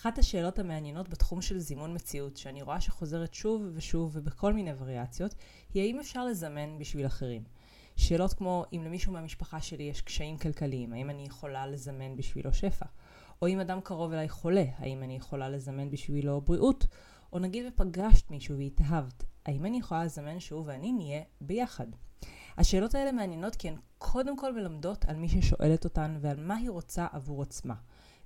אחת השאלות המעניינות בתחום של זימון מציאות, שאני רואה שחוזרת שוב ושוב ובכל מיני וריאציות, היא האם אפשר לזמן בשביל אחרים. שאלות כמו אם למישהו מהמשפחה שלי יש קשיים כלכליים, האם אני יכולה לזמן בשבילו שפע? או אם אדם קרוב אליי חולה, האם אני יכולה לזמן בשבילו בריאות? או נגיד ופגשת מישהו והתאהבת, האם אני יכולה לזמן שהוא ואני נהיה ביחד? השאלות האלה מעניינות כי הן קודם כל מלמדות על מי ששואלת אותן ועל מה היא רוצה עבור עצמה.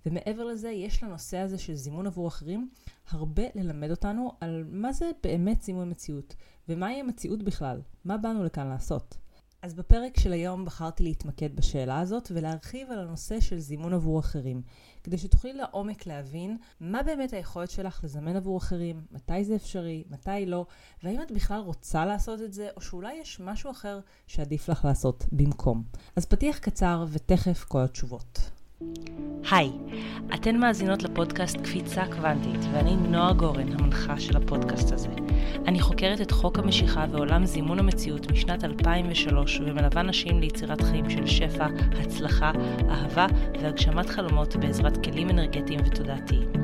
ומעבר לזה, יש לנושא הזה של זימון עבור אחרים הרבה ללמד אותנו על מה זה באמת זימון מציאות, ומהי המציאות בכלל, מה באנו לכאן לעשות. אז בפרק של היום בחרתי להתמקד בשאלה הזאת ולהרחיב על הנושא של זימון עבור אחרים, כדי שתוכלי לעומק להבין מה באמת היכולת שלך לזמן עבור אחרים, מתי זה אפשרי, מתי לא, והאם את בכלל רוצה לעשות את זה, או שאולי יש משהו אחר שעדיף לך לעשות במקום. אז פתיח קצר ותכף כל התשובות. היי, אתן מאזינות לפודקאסט קפיצה קוונטית, ואני נועה גורן, המנחה של הפודקאסט הזה. אני חוקרת את חוק המשיכה ועולם זימון המציאות משנת 2003, ומלווה נשים ליצירת חיים של שפע, הצלחה, אהבה והגשמת חלומות בעזרת כלים אנרגטיים ותודעתיים.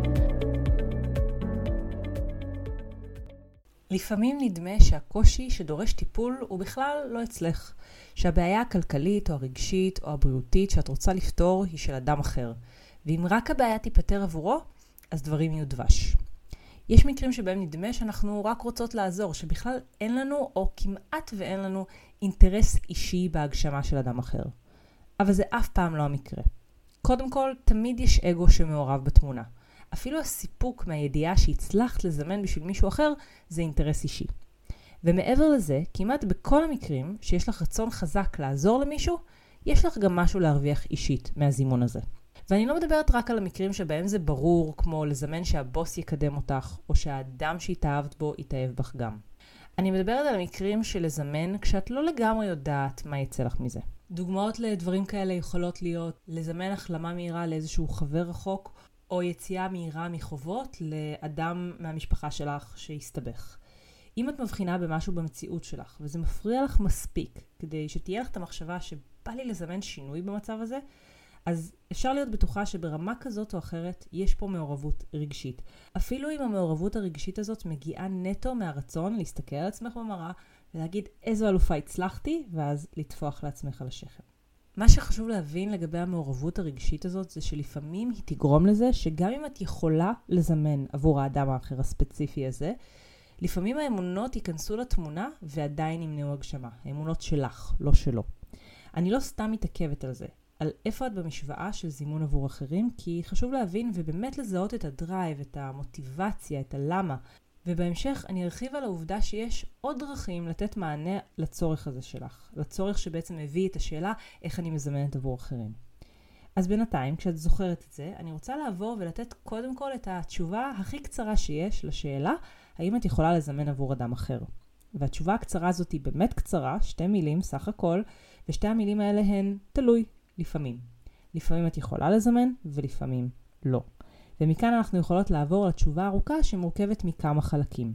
לפעמים נדמה שהקושי שדורש טיפול הוא בכלל לא אצלך, שהבעיה הכלכלית או הרגשית או הבריאותית שאת רוצה לפתור היא של אדם אחר, ואם רק הבעיה תיפתר עבורו, אז דברים יהיו דבש. יש מקרים שבהם נדמה שאנחנו רק רוצות לעזור, שבכלל אין לנו או כמעט ואין לנו אינטרס אישי בהגשמה של אדם אחר. אבל זה אף פעם לא המקרה. קודם כל, תמיד יש אגו שמעורב בתמונה. אפילו הסיפוק מהידיעה שהצלחת לזמן בשביל מישהו אחר זה אינטרס אישי. ומעבר לזה, כמעט בכל המקרים שיש לך רצון חזק לעזור למישהו, יש לך גם משהו להרוויח אישית מהזימון הזה. ואני לא מדברת רק על המקרים שבהם זה ברור, כמו לזמן שהבוס יקדם אותך, או שהאדם שהתאהבת בו יתאהב בך גם. אני מדברת על המקרים של לזמן כשאת לא לגמרי יודעת מה יצא לך מזה. דוגמאות לדברים כאלה יכולות להיות לזמן החלמה מהירה לאיזשהו חבר רחוק, או יציאה מהירה מחובות לאדם מהמשפחה שלך שהסתבך. אם את מבחינה במשהו במציאות שלך, וזה מפריע לך מספיק כדי שתהיה לך את המחשבה שבא לי לזמן שינוי במצב הזה, אז אפשר להיות בטוחה שברמה כזאת או אחרת יש פה מעורבות רגשית. אפילו אם המעורבות הרגשית הזאת מגיעה נטו מהרצון להסתכל על עצמך במראה ולהגיד איזו אלופה הצלחתי, ואז לטפוח לעצמך על השכם. מה שחשוב להבין לגבי המעורבות הרגשית הזאת זה שלפעמים היא תגרום לזה שגם אם את יכולה לזמן עבור האדם האחר הספציפי הזה, לפעמים האמונות ייכנסו לתמונה ועדיין ימנעו הגשמה. האמונות שלך, לא שלו. אני לא סתם מתעכבת על זה, על איפה את במשוואה של זימון עבור אחרים, כי חשוב להבין ובאמת לזהות את הדרייב, את המוטיבציה, את הלמה, ובהמשך אני ארחיב על העובדה שיש עוד דרכים לתת מענה לצורך הזה שלך, לצורך שבעצם מביא את השאלה איך אני מזמנת עבור אחרים. אז בינתיים, כשאת זוכרת את זה, אני רוצה לעבור ולתת קודם כל את התשובה הכי קצרה שיש לשאלה האם את יכולה לזמן עבור אדם אחר. והתשובה הקצרה הזאת היא באמת קצרה, שתי מילים סך הכל, ושתי המילים האלה הן תלוי, לפעמים. לפעמים את יכולה לזמן ולפעמים לא. ומכאן אנחנו יכולות לעבור לתשובה ארוכה שמורכבת מכמה חלקים.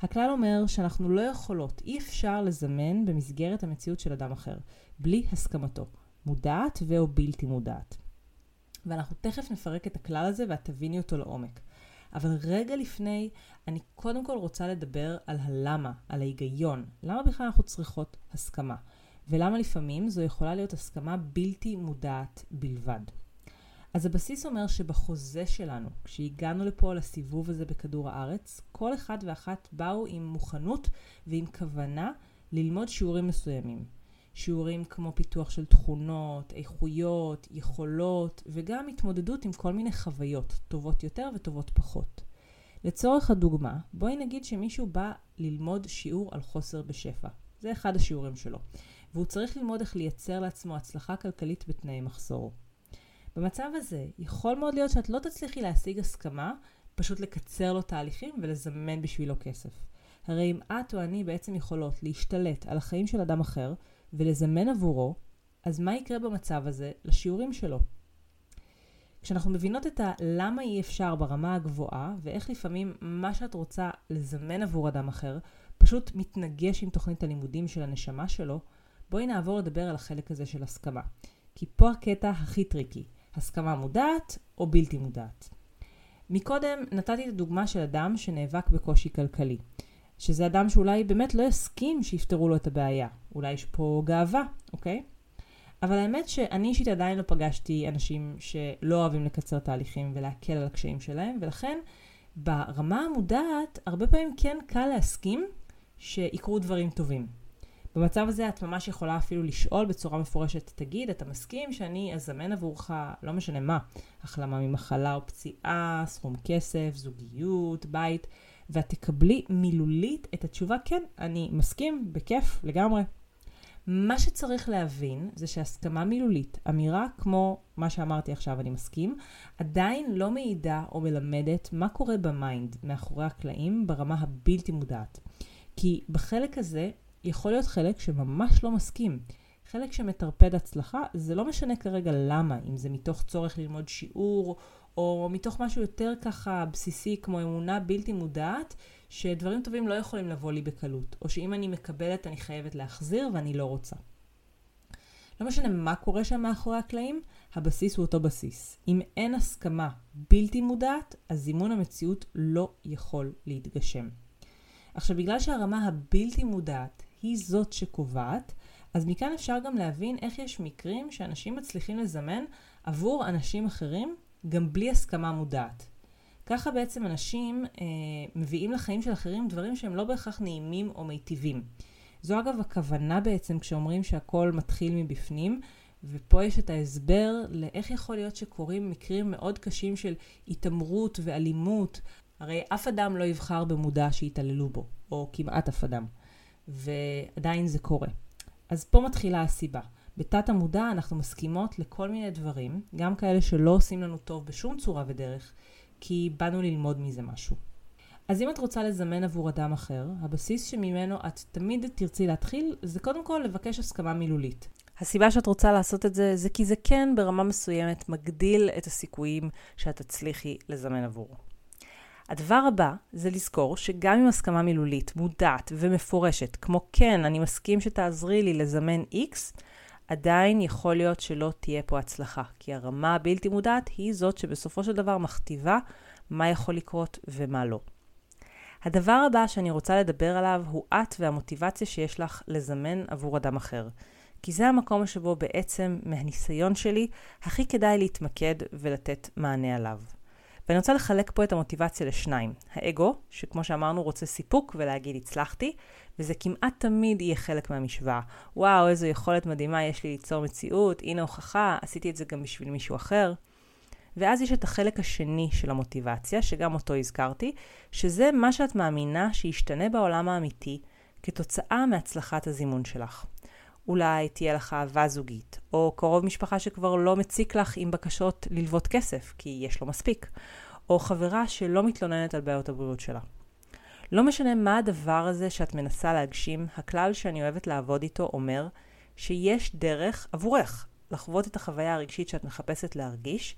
הכלל אומר שאנחנו לא יכולות, אי אפשר לזמן במסגרת המציאות של אדם אחר, בלי הסכמתו, מודעת ו/או בלתי מודעת. ואנחנו תכף נפרק את הכלל הזה ואת תביני אותו לעומק. אבל רגע לפני, אני קודם כל רוצה לדבר על הלמה, על ההיגיון. למה בכלל אנחנו צריכות הסכמה? ולמה לפעמים זו יכולה להיות הסכמה בלתי מודעת בלבד. אז הבסיס אומר שבחוזה שלנו, כשהגענו לפה לסיבוב הזה בכדור הארץ, כל אחד ואחת באו עם מוכנות ועם כוונה ללמוד שיעורים מסוימים. שיעורים כמו פיתוח של תכונות, איכויות, יכולות, וגם התמודדות עם כל מיני חוויות, טובות יותר וטובות פחות. לצורך הדוגמה, בואי נגיד שמישהו בא ללמוד שיעור על חוסר בשפע. זה אחד השיעורים שלו. והוא צריך ללמוד איך לייצר לעצמו הצלחה כלכלית בתנאי מחסור. במצב הזה, יכול מאוד להיות שאת לא תצליחי להשיג הסכמה פשוט לקצר לו תהליכים ולזמן בשבילו כסף. הרי אם את או אני בעצם יכולות להשתלט על החיים של אדם אחר ולזמן עבורו, אז מה יקרה במצב הזה לשיעורים שלו? כשאנחנו מבינות את הלמה אי אפשר ברמה הגבוהה, ואיך לפעמים מה שאת רוצה לזמן עבור אדם אחר, פשוט מתנגש עם תוכנית הלימודים של הנשמה שלו, בואי נעבור לדבר על החלק הזה של הסכמה. כי פה הקטע הכי טריקי, הסכמה מודעת או בלתי מודעת. מקודם נתתי את הדוגמה של אדם שנאבק בקושי כלכלי. שזה אדם שאולי באמת לא יסכים שיפתרו לו את הבעיה. אולי יש פה גאווה, אוקיי? אבל האמת שאני אישית עדיין לא פגשתי אנשים שלא אוהבים לקצר תהליכים ולהקל על הקשיים שלהם, ולכן ברמה המודעת, הרבה פעמים כן קל להסכים שיקרו דברים טובים. במצב הזה את ממש יכולה אפילו לשאול בצורה מפורשת, תגיד, אתה מסכים שאני אזמן עבורך, לא משנה מה, החלמה ממחלה או פציעה, סכום כסף, זוגיות, בית, ואת תקבלי מילולית את התשובה, כן, אני מסכים, בכיף, לגמרי. מה שצריך להבין זה שהסכמה מילולית, אמירה כמו מה שאמרתי עכשיו, אני מסכים, עדיין לא מעידה או מלמדת מה קורה במיינד, מאחורי הקלעים, ברמה הבלתי מודעת. כי בחלק הזה יכול להיות חלק שממש לא מסכים. חלק שמטרפד הצלחה, זה לא משנה כרגע למה, אם זה מתוך צורך ללמוד שיעור, או מתוך משהו יותר ככה בסיסי כמו אמונה בלתי מודעת, שדברים טובים לא יכולים לבוא לי בקלות, או שאם אני מקבלת אני חייבת להחזיר ואני לא רוצה. לא משנה מה קורה שם מאחורי הקלעים, הבסיס הוא אותו בסיס. אם אין הסכמה בלתי מודעת, אז זימון המציאות לא יכול להתגשם. עכשיו, בגלל שהרמה הבלתי מודעת היא זאת שקובעת, אז מכאן אפשר גם להבין איך יש מקרים שאנשים מצליחים לזמן עבור אנשים אחרים גם בלי הסכמה מודעת. ככה בעצם אנשים אה, מביאים לחיים של אחרים דברים שהם לא בהכרח נעימים או מיטיבים. זו אגב הכוונה בעצם כשאומרים שהכל מתחיל מבפנים, ופה יש את ההסבר לאיך יכול להיות שקורים מקרים מאוד קשים של התעמרות ואלימות. הרי אף אדם לא יבחר במודע שיתעללו בו, או כמעט אף אדם, ועדיין זה קורה. אז פה מתחילה הסיבה. בתת המודע אנחנו מסכימות לכל מיני דברים, גם כאלה שלא עושים לנו טוב בשום צורה ודרך, כי באנו ללמוד מזה משהו. אז אם את רוצה לזמן עבור אדם אחר, הבסיס שממנו את תמיד תרצי להתחיל, זה קודם כל לבקש הסכמה מילולית. הסיבה שאת רוצה לעשות את זה, זה כי זה כן ברמה מסוימת מגדיל את הסיכויים שאת תצליחי לזמן עבורו. הדבר הבא זה לזכור שגם עם הסכמה מילולית, מודעת ומפורשת, כמו כן, אני מסכים שתעזרי לי לזמן X, עדיין יכול להיות שלא תהיה פה הצלחה, כי הרמה הבלתי מודעת היא זאת שבסופו של דבר מכתיבה מה יכול לקרות ומה לא. הדבר הבא שאני רוצה לדבר עליו הוא את והמוטיבציה שיש לך לזמן עבור אדם אחר. כי זה המקום שבו בעצם, מהניסיון שלי, הכי כדאי להתמקד ולתת מענה עליו. ואני רוצה לחלק פה את המוטיבציה לשניים. האגו, שכמו שאמרנו רוצה סיפוק ולהגיד הצלחתי, וזה כמעט תמיד יהיה חלק מהמשוואה. וואו, איזו יכולת מדהימה יש לי ליצור מציאות, הנה הוכחה, עשיתי את זה גם בשביל מישהו אחר. ואז יש את החלק השני של המוטיבציה, שגם אותו הזכרתי, שזה מה שאת מאמינה שישתנה בעולם האמיתי כתוצאה מהצלחת הזימון שלך. אולי תהיה לך אהבה זוגית, או קרוב משפחה שכבר לא מציק לך עם בקשות ללוות כסף, כי יש לו מספיק, או חברה שלא מתלוננת על בעיות הבריאות שלה. לא משנה מה הדבר הזה שאת מנסה להגשים, הכלל שאני אוהבת לעבוד איתו אומר שיש דרך עבורך לחוות את החוויה הרגשית שאת מחפשת להרגיש,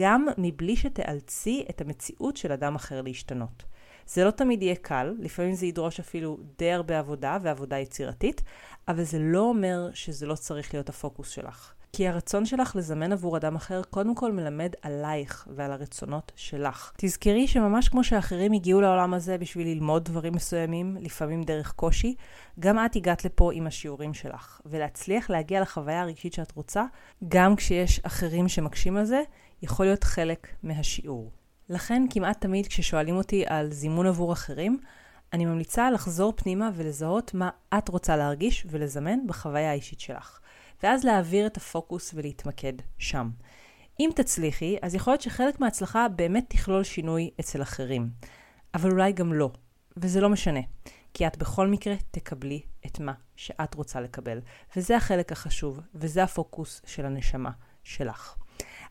גם מבלי שתאלצי את המציאות של אדם אחר להשתנות. זה לא תמיד יהיה קל, לפעמים זה ידרוש אפילו די הרבה עבודה ועבודה יצירתית, אבל זה לא אומר שזה לא צריך להיות הפוקוס שלך. כי הרצון שלך לזמן עבור אדם אחר קודם כל מלמד עלייך ועל הרצונות שלך. תזכרי שממש כמו שאחרים הגיעו לעולם הזה בשביל ללמוד דברים מסוימים, לפעמים דרך קושי, גם את הגעת לפה עם השיעורים שלך. ולהצליח להגיע לחוויה הרגשית שאת רוצה, גם כשיש אחרים שמקשים על זה, יכול להיות חלק מהשיעור. לכן כמעט תמיד כששואלים אותי על זימון עבור אחרים, אני ממליצה לחזור פנימה ולזהות מה את רוצה להרגיש ולזמן בחוויה האישית שלך. ואז להעביר את הפוקוס ולהתמקד שם. אם תצליחי, אז יכול להיות שחלק מההצלחה באמת תכלול שינוי אצל אחרים. אבל אולי גם לא, וזה לא משנה, כי את בכל מקרה תקבלי את מה שאת רוצה לקבל. וזה החלק החשוב, וזה הפוקוס של הנשמה שלך.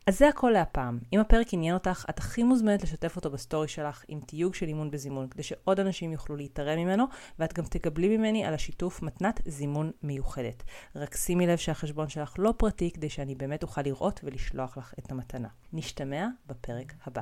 אז זה הכל להפעם. אם הפרק עניין אותך, את הכי מוזמנת לשתף אותו בסטורי שלך עם תיוג של אימון בזימון, כדי שעוד אנשים יוכלו להיתרם ממנו, ואת גם תקבלי ממני על השיתוף מתנת זימון מיוחדת. רק שימי לב שהחשבון שלך לא פרטי, כדי שאני באמת אוכל לראות ולשלוח לך את המתנה. נשתמע בפרק הבא.